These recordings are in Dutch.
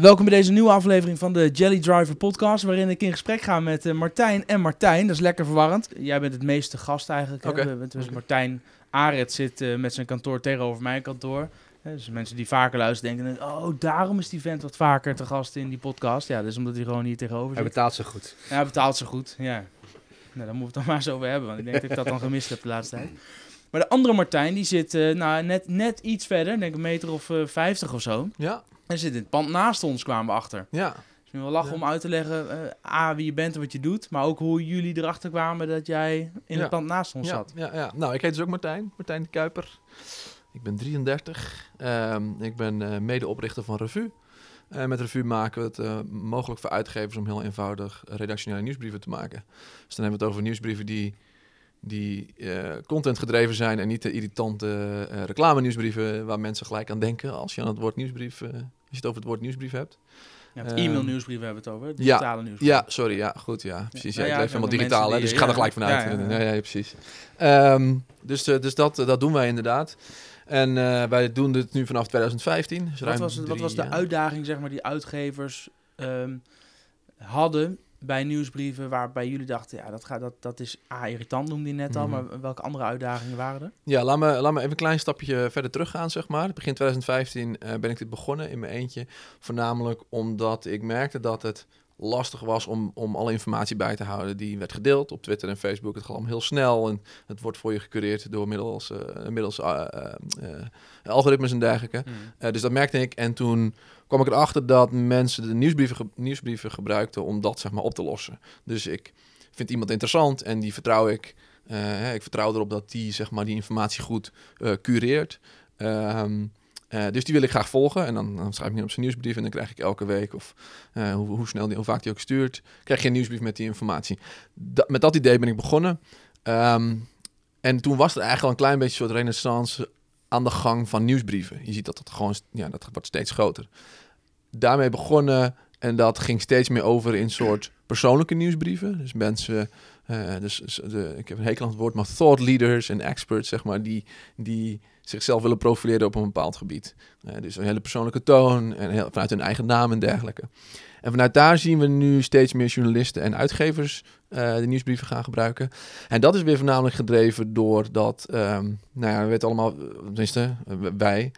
Welkom bij deze nieuwe aflevering van de Jelly Driver podcast, waarin ik in gesprek ga met eh, Martijn en Martijn. Dat is lekker verwarrend. Jij bent het meeste gast eigenlijk. hè? Dus Martijn Aret zit eh, met zijn kantoor tegenover mijn kantoor. Hè, Dus mensen die vaker luisteren denken, oh, daarom is die vent wat vaker te gast in die podcast. Ja, dat is omdat hij gewoon hier tegenover Hij zit. betaalt ze goed. Ja, hij betaalt ze goed, ja. Nou, daar moeten we het dan maar eens over hebben, want ik denk dat ik dat dan gemist heb de laatste tijd. Maar de andere Martijn, die zit eh, nou, net, net iets verder, ik denk een meter of vijftig of zo. Ja, En zit in het pand naast ons, kwamen we achter. ja. Is nu wel lachen Ja. om uit te leggen, eh, A, wie je bent en wat je doet, maar ook hoe jullie erachter kwamen dat jij in Ja. het pand naast ons ja, zat. ja, ja. Nou, ik heet dus ook Martijn. Martijn de Kuiper. Ik ben 33. Ehm, ik ben eh, medeoprichter van Revue. Eh, met Revue maken we het eh, mogelijk voor uitgevers om heel eenvoudig redactionele nieuwsbrieven te maken. Dus dan hebben we het over nieuwsbrieven die, die eh, content gedreven zijn en niet de irritante eh reclame nieuwsbrieven waar mensen gelijk aan denken als je aan het woord nieuwsbrief, eh, als je het over het woord nieuwsbrief hebt. Ja, het Ehm, e-mail nieuwsbrief hebben we het over, digitale nieuwsbrief. Ja, sorry, ja, goed, ja, precies. Ja, Nou ja, ik leef helemaal digitaal, hè, dus ik ga er ja, gelijk vanuit. ja, Ja, ja, ja. ja, precies. Ehm, dus dus dat, dat doen wij inderdaad. En wij doen dit nu vanaf 2015. Dus Wat was, wat was de uitdaging zeg maar, die uitgevers ehm, hadden bij nieuwsbrieven waarbij jullie dachten, ja, dat, gaat, dat, dat is A, irritant noemde je net al, Mhm. maar welke andere uitdagingen waren er? Ja, laat me, laat me even een klein stapje verder teruggaan, zeg maar. Begin 2015 eh, ben ik dit begonnen in mijn eentje. Voornamelijk omdat ik merkte dat het lastig was om, om alle informatie bij te houden die werd gedeeld op Twitter en Facebook. Het allemaal heel snel en het wordt voor je gecureerd door middels, middels eh, algoritmes en dergelijke. Eh, dus dat merkte ik. En toen kwam ik erachter dat mensen de nieuwsbrieven, ge- nieuwsbrieven gebruikten om dat zeg maar op te lossen. Dus ik vind iemand interessant en die vertrouw ik. Hè, ik vertrouw erop dat die zeg maar, die informatie goed cureert. Ehm, eh, dus die wil ik graag volgen. En dan, dan schrijf ik niet op zijn nieuwsbrief. En dan krijg ik elke week, of eh, hoe, hoe snel die, hoe vaak die ook stuurt, krijg je een nieuwsbrief met die informatie. Met dat idee ben ik begonnen. Ehm, en toen was er eigenlijk al een klein beetje een soort renaissance aan de gang van nieuwsbrieven. Je ziet dat het gewoon, ja, dat wordt steeds groter. Daarmee begonnen en dat ging steeds meer over in soort persoonlijke nieuwsbrieven. Dus mensen, eh, dus dus de, ik heb een hekel aan het woord, maar thought leaders en experts, zeg maar, die, die zichzelf willen profileren op een bepaald gebied. Eh, dus een hele persoonlijke toon en heel, vanuit hun eigen naam en dergelijke. En vanuit daar zien we nu steeds meer journalisten en uitgevers eh, de nieuwsbrieven gaan gebruiken. En dat is weer voornamelijk gedreven door dat, ehm, nou ja, we weten allemaal, eh, tenminste eh, wij,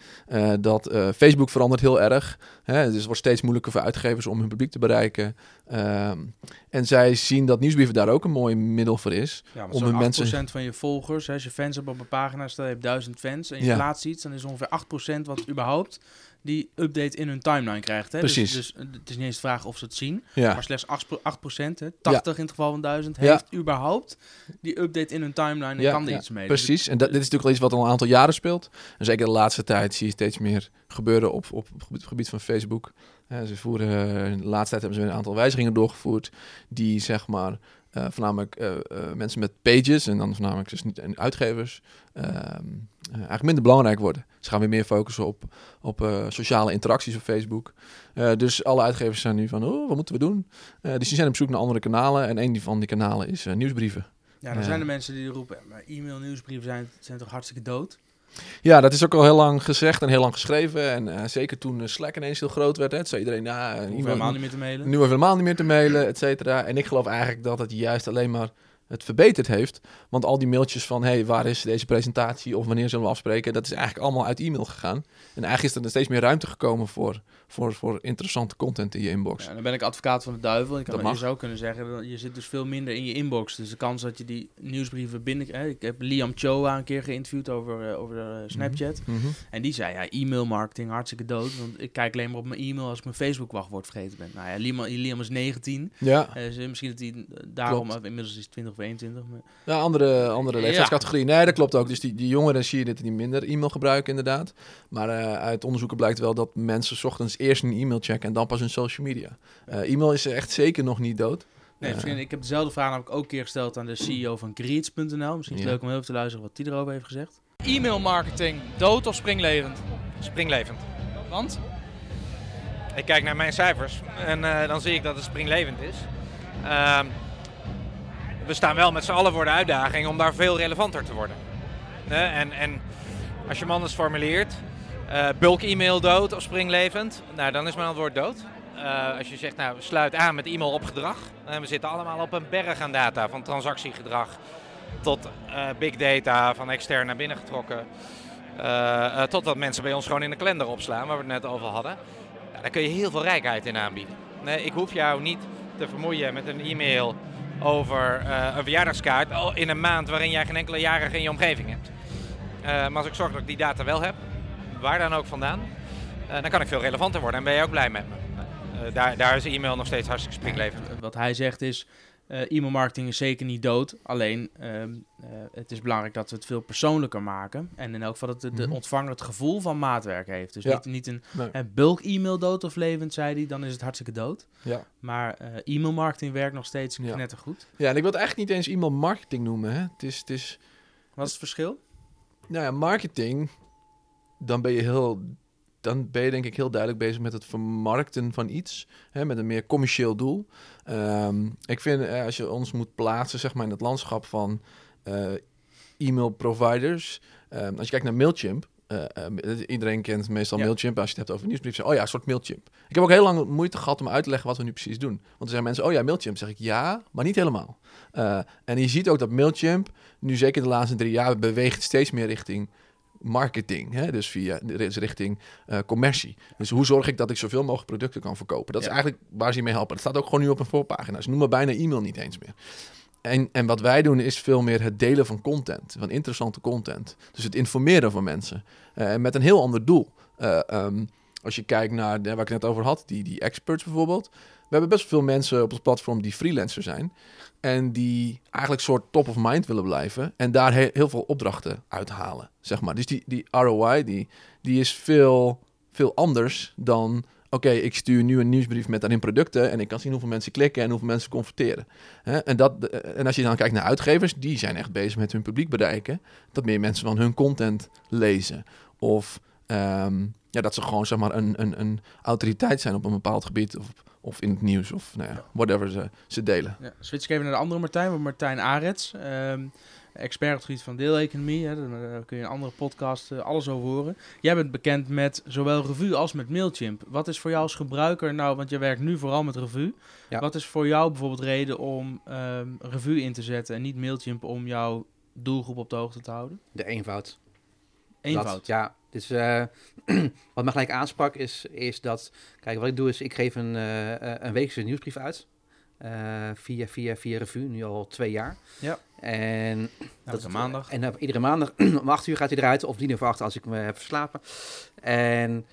dat Facebook verandert heel erg. Hè? Dus het wordt steeds moeilijker voor uitgevers om hun publiek te bereiken. Ehm, en zij zien dat nieuwsbrieven daar ook een mooi middel voor is. Ja, Om 8% mensen- van je volgers, hè, als je fans hebt op een pagina, stel je hebt 1000 fans en je Ja. plaatst iets, dan is ongeveer 8% wat überhaupt die update in hun timeline krijgt. Hè? Precies. Dus, dus eh, het is niet eens de vraag of ze het zien, Ja, maar slechts 8%, 8% hè, 80 in het geval van 1000, Ja. heeft überhaupt die update in hun timeline en kan er iets mee. precies. En dat, dit is natuurlijk wel iets wat al een aantal jaren speelt. En zeker de laatste tijd zie je steeds meer gebeuren op, op, het gebied van Facebook. Ze voeren, eh, de laatste tijd hebben ze een aantal wijzigingen doorgevoerd. Die zeg maar eh, voornamelijk eh, eh, mensen met pages en dan voornamelijk dus niet en uitgevers ehm, eh, eigenlijk minder belangrijk worden. Ze gaan weer meer focussen op, op sociale interacties op Facebook. Dus alle uitgevers zijn nu van, oh, wat moeten we doen? Dus die zijn op zoek naar andere kanalen. En een van die kanalen is nieuwsbrieven. Ja, dan zijn er mensen die roepen, "Ja, maar e-mail nieuwsbrieven zijn, zijn toch hartstikke dood? Ja, dat is ook al heel lang gezegd en heel lang geschreven. En eh, zeker toen eh, Slack ineens heel groot werd, hè, zei iedereen, nou, Hoeven iemand, helemaal niet meer te mailen. nu hoeven we helemaal niet meer te mailen, et cetera. En ik geloof eigenlijk dat het juist alleen maar het verbeterd heeft. Want al die mailtjes van, hey, waar is deze presentatie of wanneer zullen we afspreken, dat is eigenlijk allemaal uit e-mail gegaan. En eigenlijk is er steeds meer ruimte gekomen voor, voor, voor interessante content in je inbox. Ja, dan ben ik advocaat van de duivel. Ik kan, Dat je zou kunnen zeggen, dat je zit dus veel minder in je inbox. Dus de kans dat je die nieuwsbrieven binnen... Ik heb Liam Choa een keer geïnterviewd over, eh, over eh, Snapchat. Mhm. En die zei, ja, e-mail marketing, hartstikke dood. Want ik kijk alleen maar op mijn e-mail als ik mijn Facebook wachtwoord vergeten ben. Nou ja, Liam, Liam is 19. Ja, Eh, dus misschien dat hij daarom, Klopt. inmiddels is hij 20 of 21. Maar, ja andere, andere Ja. leeftijdscategorie. Nee, dat klopt ook. Dus die, die jongeren zie je dit niet minder e-mail gebruiken, inderdaad. Maar uit onderzoeken blijkt wel dat mensen 's eerst een e-mail checken en dan pas hun social media. Eh, e-mail is echt zeker nog niet dood. nee, Eh, misschien, ik heb dezelfde vraag namelijk ook een keer gesteld aan de CEO van Greets.nl. Misschien is het Ja. leuk om even te luisteren wat die erover heeft gezegd. E-mail marketing, dood of springlevend? Springlevend. Want? Ik kijk naar mijn cijfers en eh, dan zie ik dat het springlevend is. Ehm, we staan wel met z'n allen voor de uitdaging om daar veel relevanter te worden. En, en als je hem anders formuleert, Eh, bulk e-mail dood of springlevend? Nou, dan is mijn antwoord dood. Eh, als je zegt, nou, sluit aan met e-mail op gedrag. En we zitten allemaal op een berg aan data, van transactiegedrag tot eh, big data, van extern naar binnen getrokken. Tot wat mensen bij ons gewoon in de kalender opslaan, waar we het net over hadden. Ja, daar kun je heel veel rijkheid in aanbieden. Nee, ik hoef jou niet te vermoeien met een e-mail over een verjaardagskaart oh, in een maand waarin jij geen enkele jarige in je omgeving hebt. maar als ik zorg dat ik die data wel heb, waar dan ook vandaan, dan kan ik veel relevanter worden en ben je ook blij met me. Eh, daar, daar is e-mail nog steeds hartstikke springlevend. Wat hij zegt is, uh, e-mailmarketing is zeker niet dood. Alleen, ehm, eh, het is belangrijk dat we het veel persoonlijker maken. En in elk geval dat de, de mhm. ontvanger het gevoel van maatwerk heeft. Dus niet, niet een, bulk e-mail dood of levend, zei hij. Dan is het hartstikke dood. Ja. Maar e-mailmarketing werkt nog steeds ja. net goed. Ja, en ik wil het eigenlijk niet eens e-mailmarketing noemen. Hè. Het is, het is... Wat is het verschil? Nou ja, marketing, dan ben je heel dan ben je denk ik heel duidelijk bezig met het vermarkten van iets. Hè, met een meer commercieel doel. Ehm, ik vind eh, als je ons moet plaatsen zeg maar, in het landschap van uh, e-mail providers. Ehm, als je kijkt naar Mailchimp. Uh, iedereen kent meestal Mailchimp. Als je het hebt over nieuwsbrief, oh ja, een soort Mailchimp. Ik heb ook heel lang moeite gehad om uit te leggen wat we nu precies doen. Want er zijn mensen, oh ja, Mailchimp. zeg ik ja, maar niet helemaal. en je ziet ook dat Mailchimp nu zeker de laatste drie jaar beweegt steeds meer richting marketing, hè? dus via richting uh, commercie. Dus hoe zorg ik dat ik zoveel mogelijk producten kan verkopen? Dat is eigenlijk waar ze mee helpen. Dat staat ook gewoon nu op een voorpagina. Ze noemen bijna e-mail niet eens meer. En, en wat wij doen is veel meer het delen van content, van interessante content. Dus het informeren van mensen. Uh, met een heel ander doel. Uh, um, als je kijkt naar waar ik net over had, die, die experts bijvoorbeeld. We hebben best veel mensen op ons platform die freelancer zijn. En die eigenlijk soort top of mind willen blijven. En daar heel veel opdrachten uithalen, zeg maar. Dus die, die ROI, die, die is veel, veel anders dan... Oké, ik stuur nu een nieuwsbrief met daarin producten... en ik kan zien hoeveel mensen klikken en hoeveel mensen converteren. En, dat, en als je dan kijkt naar uitgevers... die zijn echt bezig met hun publiek bereiken. Dat meer mensen van hun content lezen. Of ehm, ja, dat ze gewoon zeg maar, een, een, een autoriteit zijn op een bepaald gebied... of of in het nieuws of nou ja, whatever ze, ze delen. Ja, switch ik even naar de andere Martijn, Martijn Arets. Um, expert op het gebied van deeleconomie. Hè, daar kun je een andere podcast uh, alles over horen. Jij bent bekend met zowel Revue als met Mailchimp. Wat is voor jou als gebruiker nou, want je werkt nu vooral met Revue. Ja. Wat is voor jou bijvoorbeeld reden om um, Revue in te zetten en niet Mailchimp om jouw doelgroep op de hoogte te houden? De eenvoud. Eenvoud? ja, dus uh, wat me gelijk aansprak is, is dat... Kijk, wat ik doe is, ik geef een, uh, een wekelijkse nieuwsbrief uit. Uh, via, via, via Revue, nu al twee jaar. Ja. En dat is maandag. En iedere maandag om acht uur gaat hij eruit, of tien uur voor acht als ik me heb verslapen. En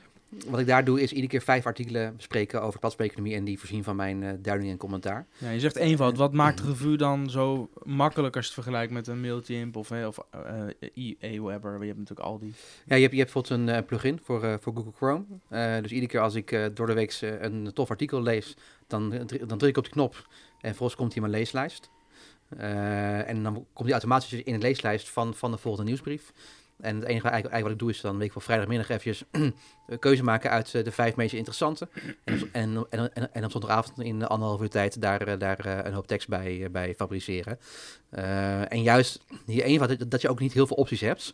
wat ik daar doe is iedere keer vijf artikelen bespreken over platformeconomie en die voorzien van mijn uh, duiding en commentaar. Ja, je zegt eenvoud. Wat maakt de revue dan zo makkelijk als je het vergelijkt met een Mailchimp of, of uh, Aweber? Je hebt natuurlijk al die. Ja, je hebt, je hebt bijvoorbeeld een plugin voor, voor Google Chrome. dus iedere keer als ik door de week een tof artikel lees, dan, dan druk ik op de knop en vervolgens komt hij in mijn leeslijst. en dan komt hij automatisch in de leeslijst van, van de volgende nieuwsbrief. En het enige eigenlijk, wat ik doe is dan week van vrijdagmiddag eventjes keuze maken uit eh, de vijf meest interessante. En, en, en, en, op zondagavond in anderhalf uur tijd daar, eh, daar eh, een hoop tekst bij, bij fabriceren. en juist die eenvoud, dat je ook niet heel veel opties hebt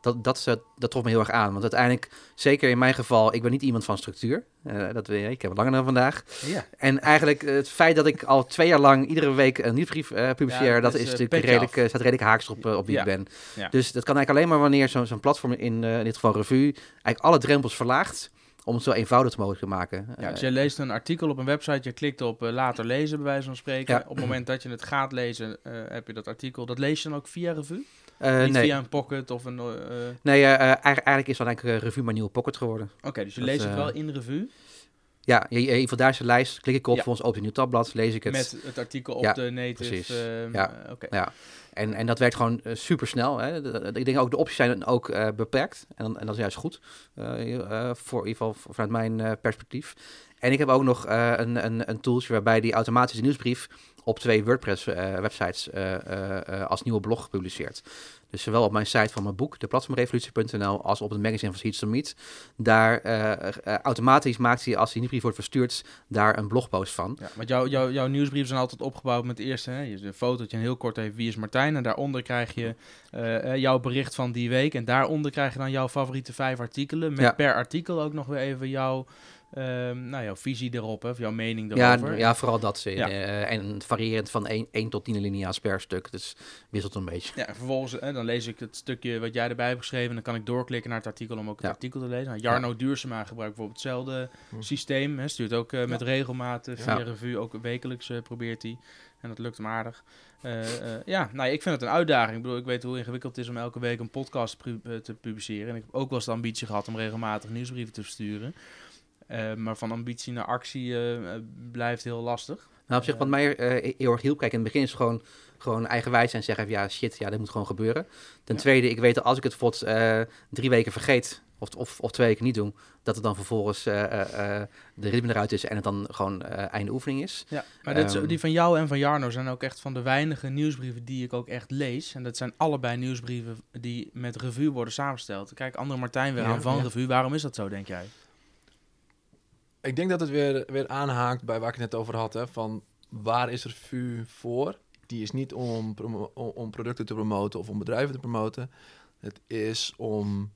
dat, dat, dat, dat trof me heel erg aan. Want uiteindelijk, zeker in mijn geval, ik ben niet iemand van structuur. Uh, dat weet je, ik heb het langer dan vandaag. Ja. En eigenlijk het feit dat ik al twee jaar lang iedere week een nieuwsbrief uh, publiceer, dat, is, natuurlijk redelijk, staat redelijk haaks op, op wie ik ben. Dus dat kan eigenlijk alleen maar wanneer zo'n zo'n platform, in, in dit geval Revue, eigenlijk alle drempels verlaagt om het zo eenvoudig mogelijk te maken. Ja, dus je leest een artikel op een website, je klikt op later lezen, bij wijze van spreken. Op het moment dat je het gaat lezen, heb je dat artikel. Dat lees je dan ook via Revue? Uh, Niet nee. via een pocket of een... Uh... Nee, uh, eigenlijk is dat eigenlijk revue maar nieuwe pocket geworden. Oké, dus je leest het wel in revue? Ja, je, je, van daar de lijst, klik ik op, ja. voor ons open een nieuw tabblad, lees ik het. Met het artikel op de native... Precies, ehm, ja. oké. ja. En, en dat werkt gewoon super snel. Hè. ik denk ook de opties zijn ook beperkt. En, en dat is juist goed. Voor in ieder geval vanuit mijn perspectief. En ik heb ook nog eh, een, een, een tooltje waarbij die automatische nieuwsbrief op twee WordPress-websites als nieuwe blog publiceert. Dus zowel op mijn site van mijn boek, deplatformrevolutie.nl, als op het magazine van Seeds to Meet. Daar eh, eh, automatisch maakt hij, als die nieuwsbrief wordt verstuurd, daar een blogpost van. Ja, want jouw jouw jouw nieuwsbrieven zijn altijd opgebouwd met eerst hè, je- een fotootje en heel kort even wie is Martijn. En daaronder krijg je eh, eh, jouw bericht van die week. En daaronder krijg je dan jouw favoriete vijf artikelen. Met Ja. per artikel ook nog weer even jouw, ehm, nou, jouw visie erop, hè, of jouw mening Ja, erover. ja, vooral dat. eh, Ja. eh, en variërend van 1, 1 tot 10 linea's per stuk. Dus wisselt een beetje. Ja, en vervolgens hè, dan lees ik het stukje wat jij erbij hebt geschreven. En dan kan ik doorklikken naar het artikel om ook het Ja. artikel te lezen. Nou, Jarno Duursema gebruikt bijvoorbeeld hetzelfde Hm. systeem. Hè, stuurt ook eh, met regelmaat eh, via Ja. revue, ook wekelijks eh, probeert hij. En dat lukt hem aardig. Eh, eh, ja, nou, ik vind het een uitdaging. Ik bedoel, ik weet hoe ingewikkeld het is om elke week een podcast pu- te publiceren. En ik heb ook wel eens de ambitie gehad om regelmatig nieuwsbrieven te versturen. Eh, maar van ambitie naar actie eh, eh, blijft heel lastig. Nou, op zich, wat mij heel erg hielp, kijk, in het begin is gewoon, gewoon eigenwijs en zeggen, van, ja, shit, ja, dit moet gewoon gebeuren. Ten Ja. tweede, ik weet dat als ik het eh, drie weken vergeet, of, of, of twee weken niet doe, dat het dan vervolgens de ritme eruit is en het dan gewoon eh, einde oefening is. Ja, maar dit, Ehm. die van jou en van Jarno zijn ook echt van de weinige nieuwsbrieven die ik ook echt lees. En dat zijn allebei nieuwsbrieven die met revue worden samengesteld. Kijk, andere Martijn weer Ja, aan van ja. revue. Waarom is dat zo, denk jij? Ik denk dat het weer, weer aanhaakt bij waar ik het net over had. Hè, van waar is revue voor? Die is niet om, om- producten te promoten of om bedrijven te promoten. Het is om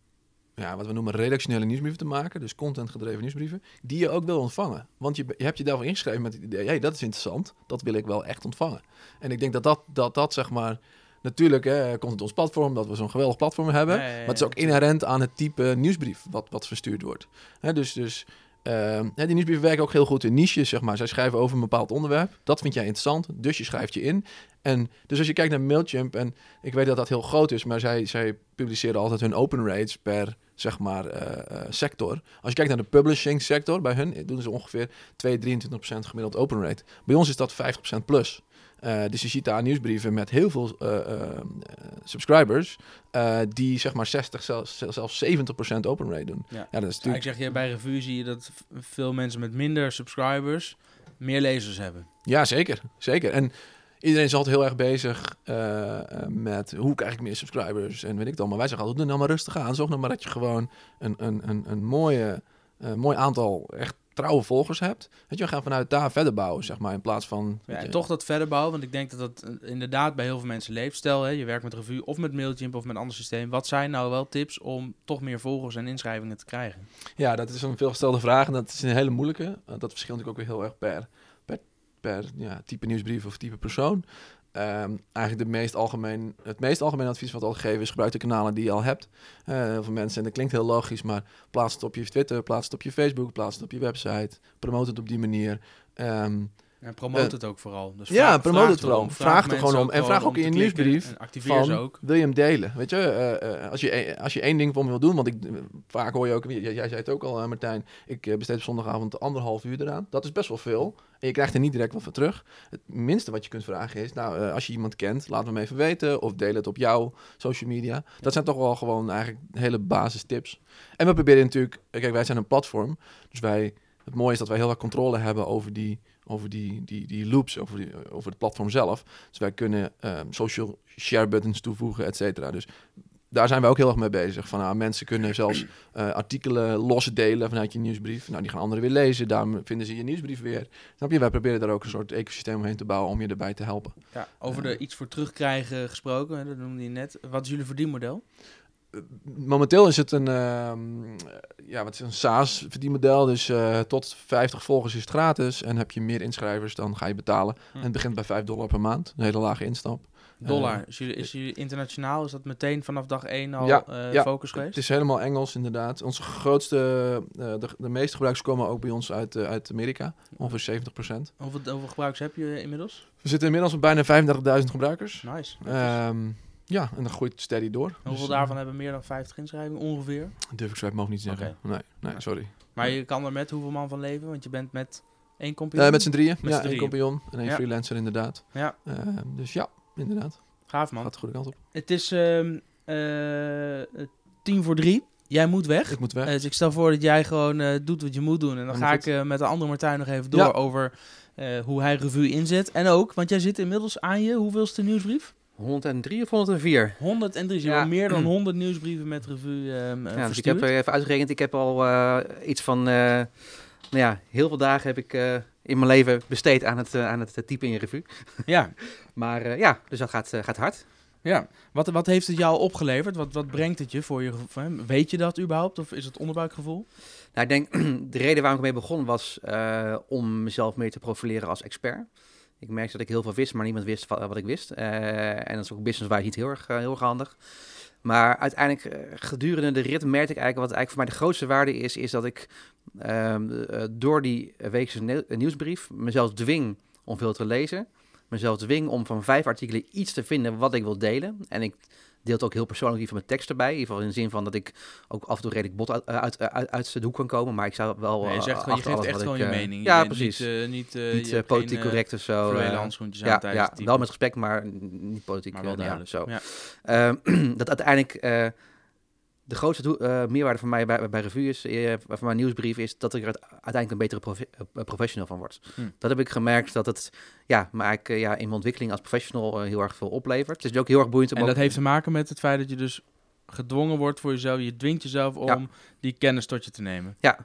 ja, wat we noemen redactionele nieuwsbrieven te maken. Dus content-gedreven nieuwsbrieven. Die je ook wil ontvangen. Want je, je hebt je daarvoor ingeschreven met het idee... hey, dat is interessant. Dat wil ik wel echt ontvangen. En ik denk dat dat, dat, dat zeg maar... Natuurlijk hè, komt het ons platform, dat we zo'n geweldig platform hebben. Maar het is ook inherent aan het type nieuwsbrief wat, wat verstuurd wordt. Hè, dus dus ehm, die nieuwsbrieven werken ook heel goed in niches, zeg maar. Zij schrijven over een bepaald onderwerp. Dat vind jij interessant, dus je schrijft je in. En dus als je kijkt naar Mailchimp, en ik weet dat dat heel groot is, maar zij, zij publiceren altijd hun open rates per, zeg maar, eh, eh, sector. Als je kijkt naar de publishing sector, bij hun doen ze ongeveer 2, 23% gemiddeld open rate. Bij ons is dat 50% plus. Eh, dus je ziet daar nieuwsbrieven met heel veel eh, eh, subscribers, die zeg maar 60, zelfs, zelfs 70% open rate doen. Ja. Ja, dat is Ja, ik natuurlijk... zeg je, bij revue zie je dat veel mensen met minder subscribers meer lezers hebben. Ja, zeker. Zeker. En iedereen is altijd heel erg bezig met hoe krijg ik meer subscribers en weet ik dan. Maar wij zeggen altijd, doe nou maar rustig aan. Zorg nou maar dat je gewoon een, een, een, een mooie, eh, mooi aantal echt trouwe volgers hebt. Weet je, we gaan vanuit daar verder bouwen, zeg maar, in plaats van... Ja, en toch dat verder bouwen, want ik denk dat dat eh, inderdaad bij heel veel mensen leeft. Stel, hè, je werkt met revue of met Mailchimp of met een ander systeem. Wat zijn nou wel tips om toch meer volgers en inschrijvingen te krijgen? Ja, dat is een veelgestelde vraag en dat is een hele moeilijke. Want dat verschilt natuurlijk ook weer heel erg per, per, per ja, type nieuwsbrief of type persoon. Ehm, eigenlijk de meest algemeen, het meest algemene advies wat altijd geven is gebruik de kanalen die je al hebt. Veel mensen, en dat klinkt heel logisch, maar plaats het op je Twitter, plaats het op je Facebook, plaats het op je website. Promote het op die manier. Ehm, En promote Eh, het ook vooral. Dus ja, vraag- promote vraag het vooral. Vraag er gewoon om. En vraag ook in je nieuwsbrief activeer ze van, ook. wil je hem delen? Weet je, eh, eh, als, je een- als je één ding voor me wil doen, want ik, vaak hoor je ook, jij, jij zei het ook al, Martijn, ik besteed op zondagavond anderhalf uur eraan. Dat is best wel veel. En je krijgt er niet direct wat voor terug. Het minste wat je kunt vragen is, nou, als je iemand kent, laat hem even weten of deel het op jouw social media. Dat zijn toch wel gewoon eigenlijk hele basis tips. En we proberen natuurlijk, kijk, wij zijn een platform, dus wij, het mooie is dat wij heel erg controle hebben over die, over die, die, die loops, over, die, over het platform zelf. Dus wij kunnen ehm, social share buttons toevoegen, et cetera. Dus daar zijn wij ook heel erg mee bezig. Van, nou, mensen kunnen zelfs eh, artikelen los delen vanuit je nieuwsbrief. Nou, die gaan anderen weer lezen. Daarom vinden ze je nieuwsbrief weer. Snap je? Wij proberen daar ook een soort ecosysteem omheen te bouwen om je erbij te helpen. Ja, over de iets voor terugkrijgen gesproken, hè, dat noemde je net. Wat is jullie verdienmodel? Eh, Momenteel is het een, ehm, ja, wat is een SaaS-verdienmodel. Dus eh, tot 50 volgers is het gratis. En heb je meer inschrijvers, dan ga je betalen. Hm. En het begint bij 5 dollar per maand. Een hele lage instap. Dollar. Eh, is, jullie, is jullie internationaal? Is dat meteen vanaf dag 1 al Ja, eh, ja. focus geweest? Het is helemaal Engels, inderdaad. Onze grootste, eh, de, de meeste gebruikers komen ook bij ons uit, eh, uit Amerika. Ongeveer 70%. Hoeveel, hoeveel gebruikers heb je inmiddels? We zitten inmiddels op bijna 35.000 gebruikers. Nice. Ja, en dat groeit steady door. hoeveel Dus, daarvan hebben meer dan 50 inschrijvingen ongeveer? eh, durf ik zo uit hoofd niet te zeggen. Nee, nee, sorry. Maar je kan er met hoeveel man van leven? Want je bent met één compagnon. Eh, met z'n drieën. Met ja, één drieën. compagnon en één Ja. freelancer inderdaad. Ja, Ehm, dus ja, inderdaad. gaaf man. Gaat de goede kant op. Het is ehm, eh, tien voor drie. jij moet weg. Ik moet weg. Eh, dus ik stel voor dat jij gewoon eh, doet wat je moet doen. En dan ga ik goed. eh, met de andere Martijn nog even door Ja. over eh, hoe hij revue inzet. En ook, want jij zit inmiddels aan je, hoeveelste nieuwsbrief? 103 of 104? 103. Je Ja. meer dan 100 nieuwsbrieven met revue ehm eh, Ja, dus ik heb eh, even uitgerekend. Ik heb al eh, iets van, eh, nou ja, heel veel dagen heb ik eh, in mijn leven besteed aan het, eh, aan het typen in je revue. Ja, Maar eh, ja, dus dat gaat, eh, gaat hard. ja. Wat, wat heeft het jou opgeleverd? Wat, wat brengt het je voor je gevo- hè? Weet je dat überhaupt? Of is het onderbuikgevoel? Nou, ik denk, de reden waarom ik mee begon was eh, om mezelf meer te profileren als expert. Ik merkte dat ik heel veel wist, maar niemand wist wat, ik wist. Eh, en dat is ook business-wise niet heel erg, eh, heel erg handig. Maar uiteindelijk, eh, gedurende de rit, merkte ik eigenlijk wat eigenlijk voor mij de grootste waarde is, is dat ik ehm, eh, door die weekse nieuwsbrief mezelf dwing om veel te lezen. Mezelf dwing om van vijf artikelen iets te vinden wat ik wil delen. En ik deel het ook heel persoonlijk die van mijn tekst erbij. In ieder geval in de zin van dat ik ook af en toe redelijk bot uit, uit, uit, uit de hoek kan komen. Maar ik zou wel Nee, je, eh, zegt gewoon, je achter geeft echt gewoon ik, je eh, mening. Je Ja, precies. Niet, eh, niet, eh, niet eh, hebt politiek geen, eh, correct of zo. eh, handschoentjes ja, ja wel met respect, maar niet politiek. maar wel eh, duidelijk. zo. Ja. Ehm, dat uiteindelijk eh, de grootste eh, meerwaarde voor mij bij, bij Revue is, eh, voor mijn nieuwsbrief, is dat ik er uite- uiteindelijk een betere profe- eh, professional van word. Hm. Dat heb ik gemerkt dat het ja, maar ik, ja, in mijn ontwikkeling als professional heel erg veel oplevert. Het is ook heel erg boeiend om En ook- dat heeft te maken met het feit dat je dus gedwongen wordt voor jezelf. Je dwingt jezelf om Ja. die kennis tot je te nemen. Ja.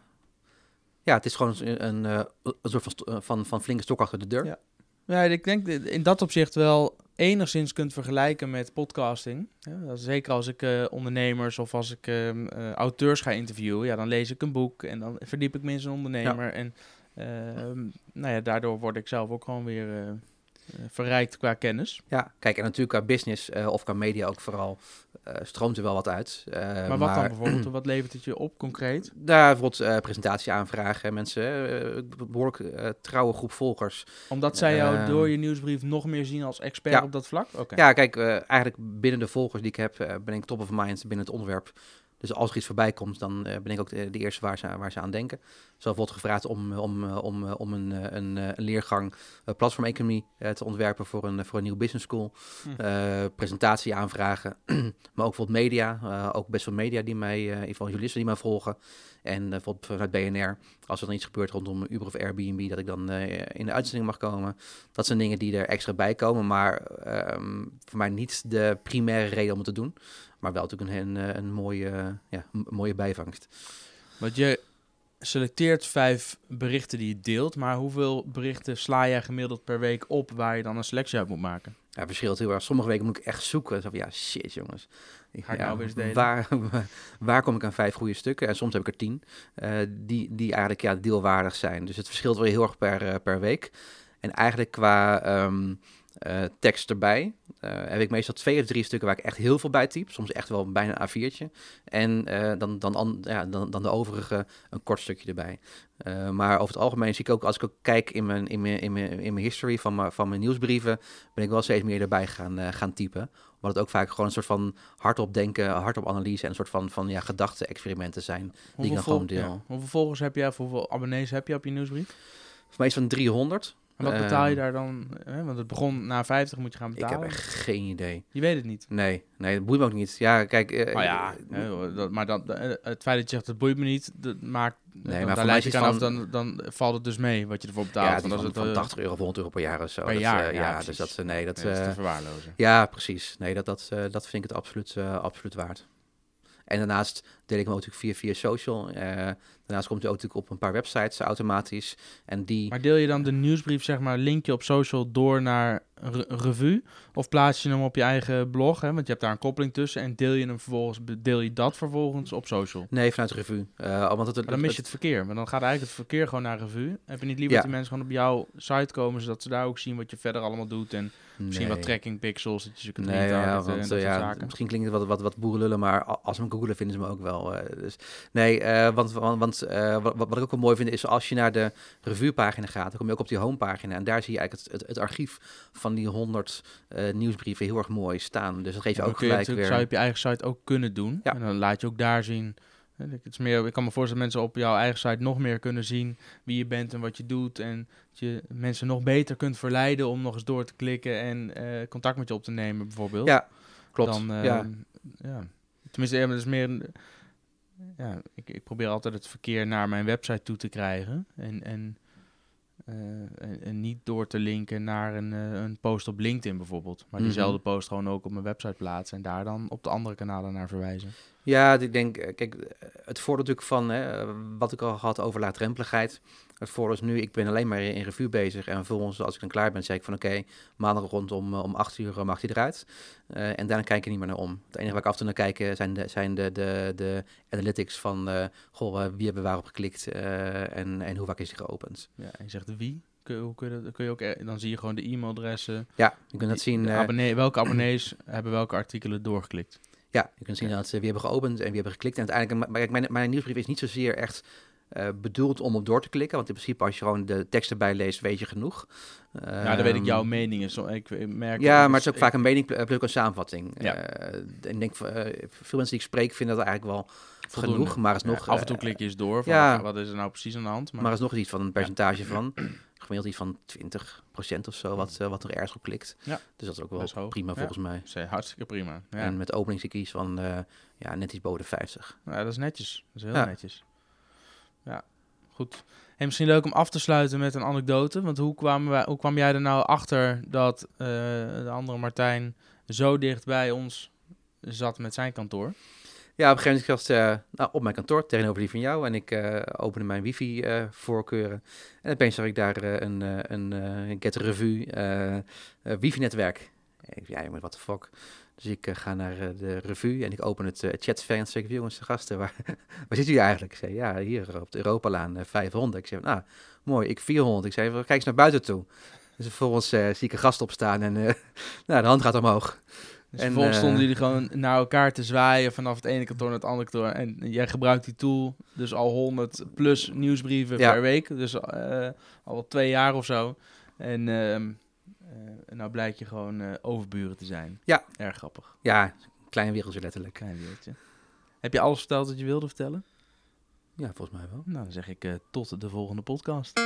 ja, het is gewoon een, een, een soort van, van, van flinke stok achter de deur. Ja. Ja, ik denk in dat opzicht wel enigszins kunt vergelijken met podcasting. Ja, zeker als ik eh, ondernemers of als ik ehm, eh, auteurs ga interviewen, ja, dan lees ik een boek en dan verdiep ik me in zo'n ondernemer. En ehm, nou ja, daardoor word ik zelf ook gewoon weer eh, verrijkt qua kennis. Ja, kijk, en natuurlijk qua business of qua media ook vooral stroomt er wel wat uit. Eh, maar wat dan bijvoorbeeld? Wat levert het je op concreet? Daar bijvoorbeeld eh presentatie aanvragen. Mensen, eh, een behoorlijk eh, trouwe groep volgers. Omdat zij jou door je nieuwsbrief nog meer zien als expert ja. op dat vlak? Ja, kijk, eh, eigenlijk binnen de volgers die ik heb, eh, ben ik top of mind binnen het onderwerp. Dus als er iets voorbij komt, dan eh, ben ik ook de, de eerste waar ze, waar ze aan denken. Zo bijvoorbeeld gevraagd om, om, eh, om, eh, om een, een, een leergang uh, platformeconomie te ontwerpen voor een, voor een nieuwe business school. Hm. Presentatie aanvragen, maar ook bijvoorbeeld media. ook best wel media die mij, geval journalisten die mij volgen. En bijvoorbeeld vanuit BNR, als er dan iets gebeurt rondom Uber of Airbnb, dat ik dan in de uitzending mag komen. Dat zijn dingen die er extra bij komen, maar ehm, voor mij niet de primaire reden om het te doen. Maar wel natuurlijk een, een, een mooie, ja, een mooie bijvangst. Want je selecteert vijf berichten die je deelt, maar hoeveel berichten sla jij gemiddeld per week op waar je dan een selectie uit moet maken? Ja, verschilt heel erg. Sommige weken moet ik echt zoeken. Zo van, ja, shit jongens. Ga ik ja, nou eens delen? Waar, waar kom ik aan vijf goede stukken? En soms heb ik er tien. eh, die, die eigenlijk ja, deelwaardig zijn. Dus het verschilt wel heel erg per, eh, per week. En eigenlijk qua ehm, eh, tekst erbij eh, heb ik meestal twee of drie stukken waar ik echt heel veel bij typ. Soms echt wel bijna een A4'tje. En eh, dan, dan, an- ja, dan, dan de overige een kort stukje erbij. Maar over het algemeen zie ik ook, als ik ook kijk in mijn, in mijn, in mijn, in mijn history van mijn, van mijn nieuwsbrieven, ben ik wel steeds meer erbij gaan, gaan typen. Omdat het ook vaak gewoon een soort van hardop denken, hardop analyse en een soort van, van ja, gedachte-experimenten zijn. Die ik Hoeveel, dan gewoon deel. ja. hoeveel volgers heb je of hoeveel abonnees heb je op je nieuwsbrief? Voor mij is van 300. En wat betaal je Ehm, daar dan? Hè? Want het begon na 50 moet je gaan Ik betalen. heb echt geen idee. Je weet het niet. Nee, nee, dat boeit me ook niet. Ja, kijk. eh, Oh ja, eh, dat, maar dan, eh, het feit dat je zegt het boeit me niet, dat maakt, Nee, dan, maar je aan het af, dan, dan valt het dus mee wat je ervoor betaalt. ja, het is van, het, van eh, 80 euro of 100 euro per jaar of zo. per Dat, jaar, ja, dus dat, nee, dat, nee, dat is te verwaarlozen. Ja, precies. Nee, dat, dat, dat vind ik het absoluut, absoluut waard. En daarnaast deel ik hem ook natuurlijk via, via social. Eh, daarnaast komt hij ook natuurlijk op een paar websites automatisch. En die... Maar deel je dan de nieuwsbrief, zeg maar, linkje op social door naar een re- revue? Of plaats je hem op je eigen blog? Hè? Want je hebt daar een koppeling tussen. En deel je hem vervolgens, deel je dat vervolgens op social? Nee, vanuit revue. Eh, want het, Maar dan mis je het verkeer. Maar dan gaat eigenlijk het verkeer gewoon naar revue. Heb je niet liever Ja. dat die mensen gewoon op jouw site komen, zodat ze daar ook zien wat je verder allemaal doet en misschien wat tracking pixels, dat je ze kunt Nee, ja, want dat eh, ja, zaken. misschien klinkt het wat, wat, wat boerenlullen, maar als ze me googelen vinden ze me ook wel. eh, dus, nee, eh, want, want, want wat, wat ik ook wel mooi vind is als je naar de revuepagina gaat, dan kom je ook op die homepagina en daar zie je eigenlijk het, het, het archief van die 100 eh, nieuwsbrieven heel erg mooi staan. Dus dat geeft je Ja, ook je gelijk natuurlijk- weer. zou je op je eigen site ook kunnen doen. Ja. En dan laat je ook daar zien. Het is meer, ik kan me voorstellen dat mensen op jouw eigen site nog meer kunnen zien wie je bent en wat je doet. En dat je mensen nog beter kunt verleiden om nog eens door te klikken en eh, contact met je op te nemen, bijvoorbeeld. Ja, klopt. Dan, eh, ja. ja. Tenminste, ja, dat is meer. ja, ik, ik probeer altijd het verkeer naar mijn website toe te krijgen. En, en, en, en niet door te linken naar een, eh, een post op LinkedIn bijvoorbeeld. Maar Mhm. diezelfde post gewoon ook op mijn website plaatsen en daar dan op de andere kanalen naar verwijzen. Ja, ik denk, eh, kijk, eh, het voordeel natuurlijk van hè, eh, wat ik al had over laagdrempeligheid. Het voordeel is nu, ik ben alleen maar in revue bezig. En vervolgens, als ik dan klaar ben, zeg ik van oké, maandag rondom eh, om 8 uur eh, mag hij eruit. Eh, en daarna kijk ik niet meer naar om. Het enige waar ik af en toe naar kijk zijn de, zijn de, de, de analytics van, goh, wie hebben waarop geklikt en, en hoe vaak is hij geopend. Ja, en je zegt wie? Kun, hoe kun je, dat- kun je ook, dan zie je gewoon de e-mailadressen. Ja, je kunt dat Die- zien. abonnee- welke abonnees hebben welke artikelen doorgeklikt? Ja, je kunt zien dat ze wie hebben geopend en wie hebben geklikt. En uiteindelijk, maar kijk, mijn, mijn nieuwsbrief is niet zozeer echt eh, bedoeld om op door te klikken. Want in principe, als je gewoon de teksten bijleest, weet je genoeg. ja, dan weet ik jouw Ehm, meningen. Zo, ik merk Ja, maar dus het is ook ik- vaak een mening pl- plus een samenvatting. Ja. Eh, ik denk, eh, veel mensen die ik spreek vinden dat eigenlijk wel voldoende. genoeg. Maar is Ja, nog, af en toe eh, klik je eens door. Van, ja. Wat is er nou precies aan de hand? Maar, Maar is nog iets van een percentage van, gemiddeld iets van 20% of zo, wat, eh, wat er ergens op klikt. Ja. Dus dat is ook wel is prima volgens mij. Zeg, hartstikke prima. Ja. En met opening zie ik iets van, eh, ja, net iets boven de 50. ja, dat is netjes. Dat is heel netjes. Ja, goed. En misschien leuk om af te sluiten met een anekdote. Want hoe, kwamen wij, hoe kwam jij er nou achter dat eh, de andere Martijn zo dicht bij ons zat met zijn kantoor? Ja, op een gegeven moment was het eh, nou, op mijn kantoor tegenover die van jou. En ik eh, opende mijn wifi-voorkeuren. en opeens zag ik daar een, een eh, Get Revue wifi-netwerk. Ja, jongen, what the fuck. Dus ik eh, ga naar eh, de revue en ik open het uh, chatvenster. Ik zeg, jongens, gasten, waar, waar zit jullie eigenlijk? Ik zei, ja, hier op de Europalaan eh, 500. Ik zei, nou, mooi, ik 400. Ik zei, kijk eens naar buiten toe. Dus vervolgens eh, zie ik een gast opstaan en eh, nou, de hand gaat omhoog. Dus En, vervolgens eh, stonden jullie gewoon naar elkaar te zwaaien vanaf het ene kantoor naar het andere kantoor. En jij gebruikt die tool, dus al 100 plus nieuwsbrieven Ja. per week. Dus eh, al twee jaar of zo. En ehm eh, nou blijkt je gewoon eh, overburen te zijn. Ja. Erg grappig. Ja, klein wereldje letterlijk. Klein wereldje. Heb je alles verteld wat je wilde vertellen? Ja, volgens mij wel. Nou, dan zeg ik eh, tot de volgende podcast.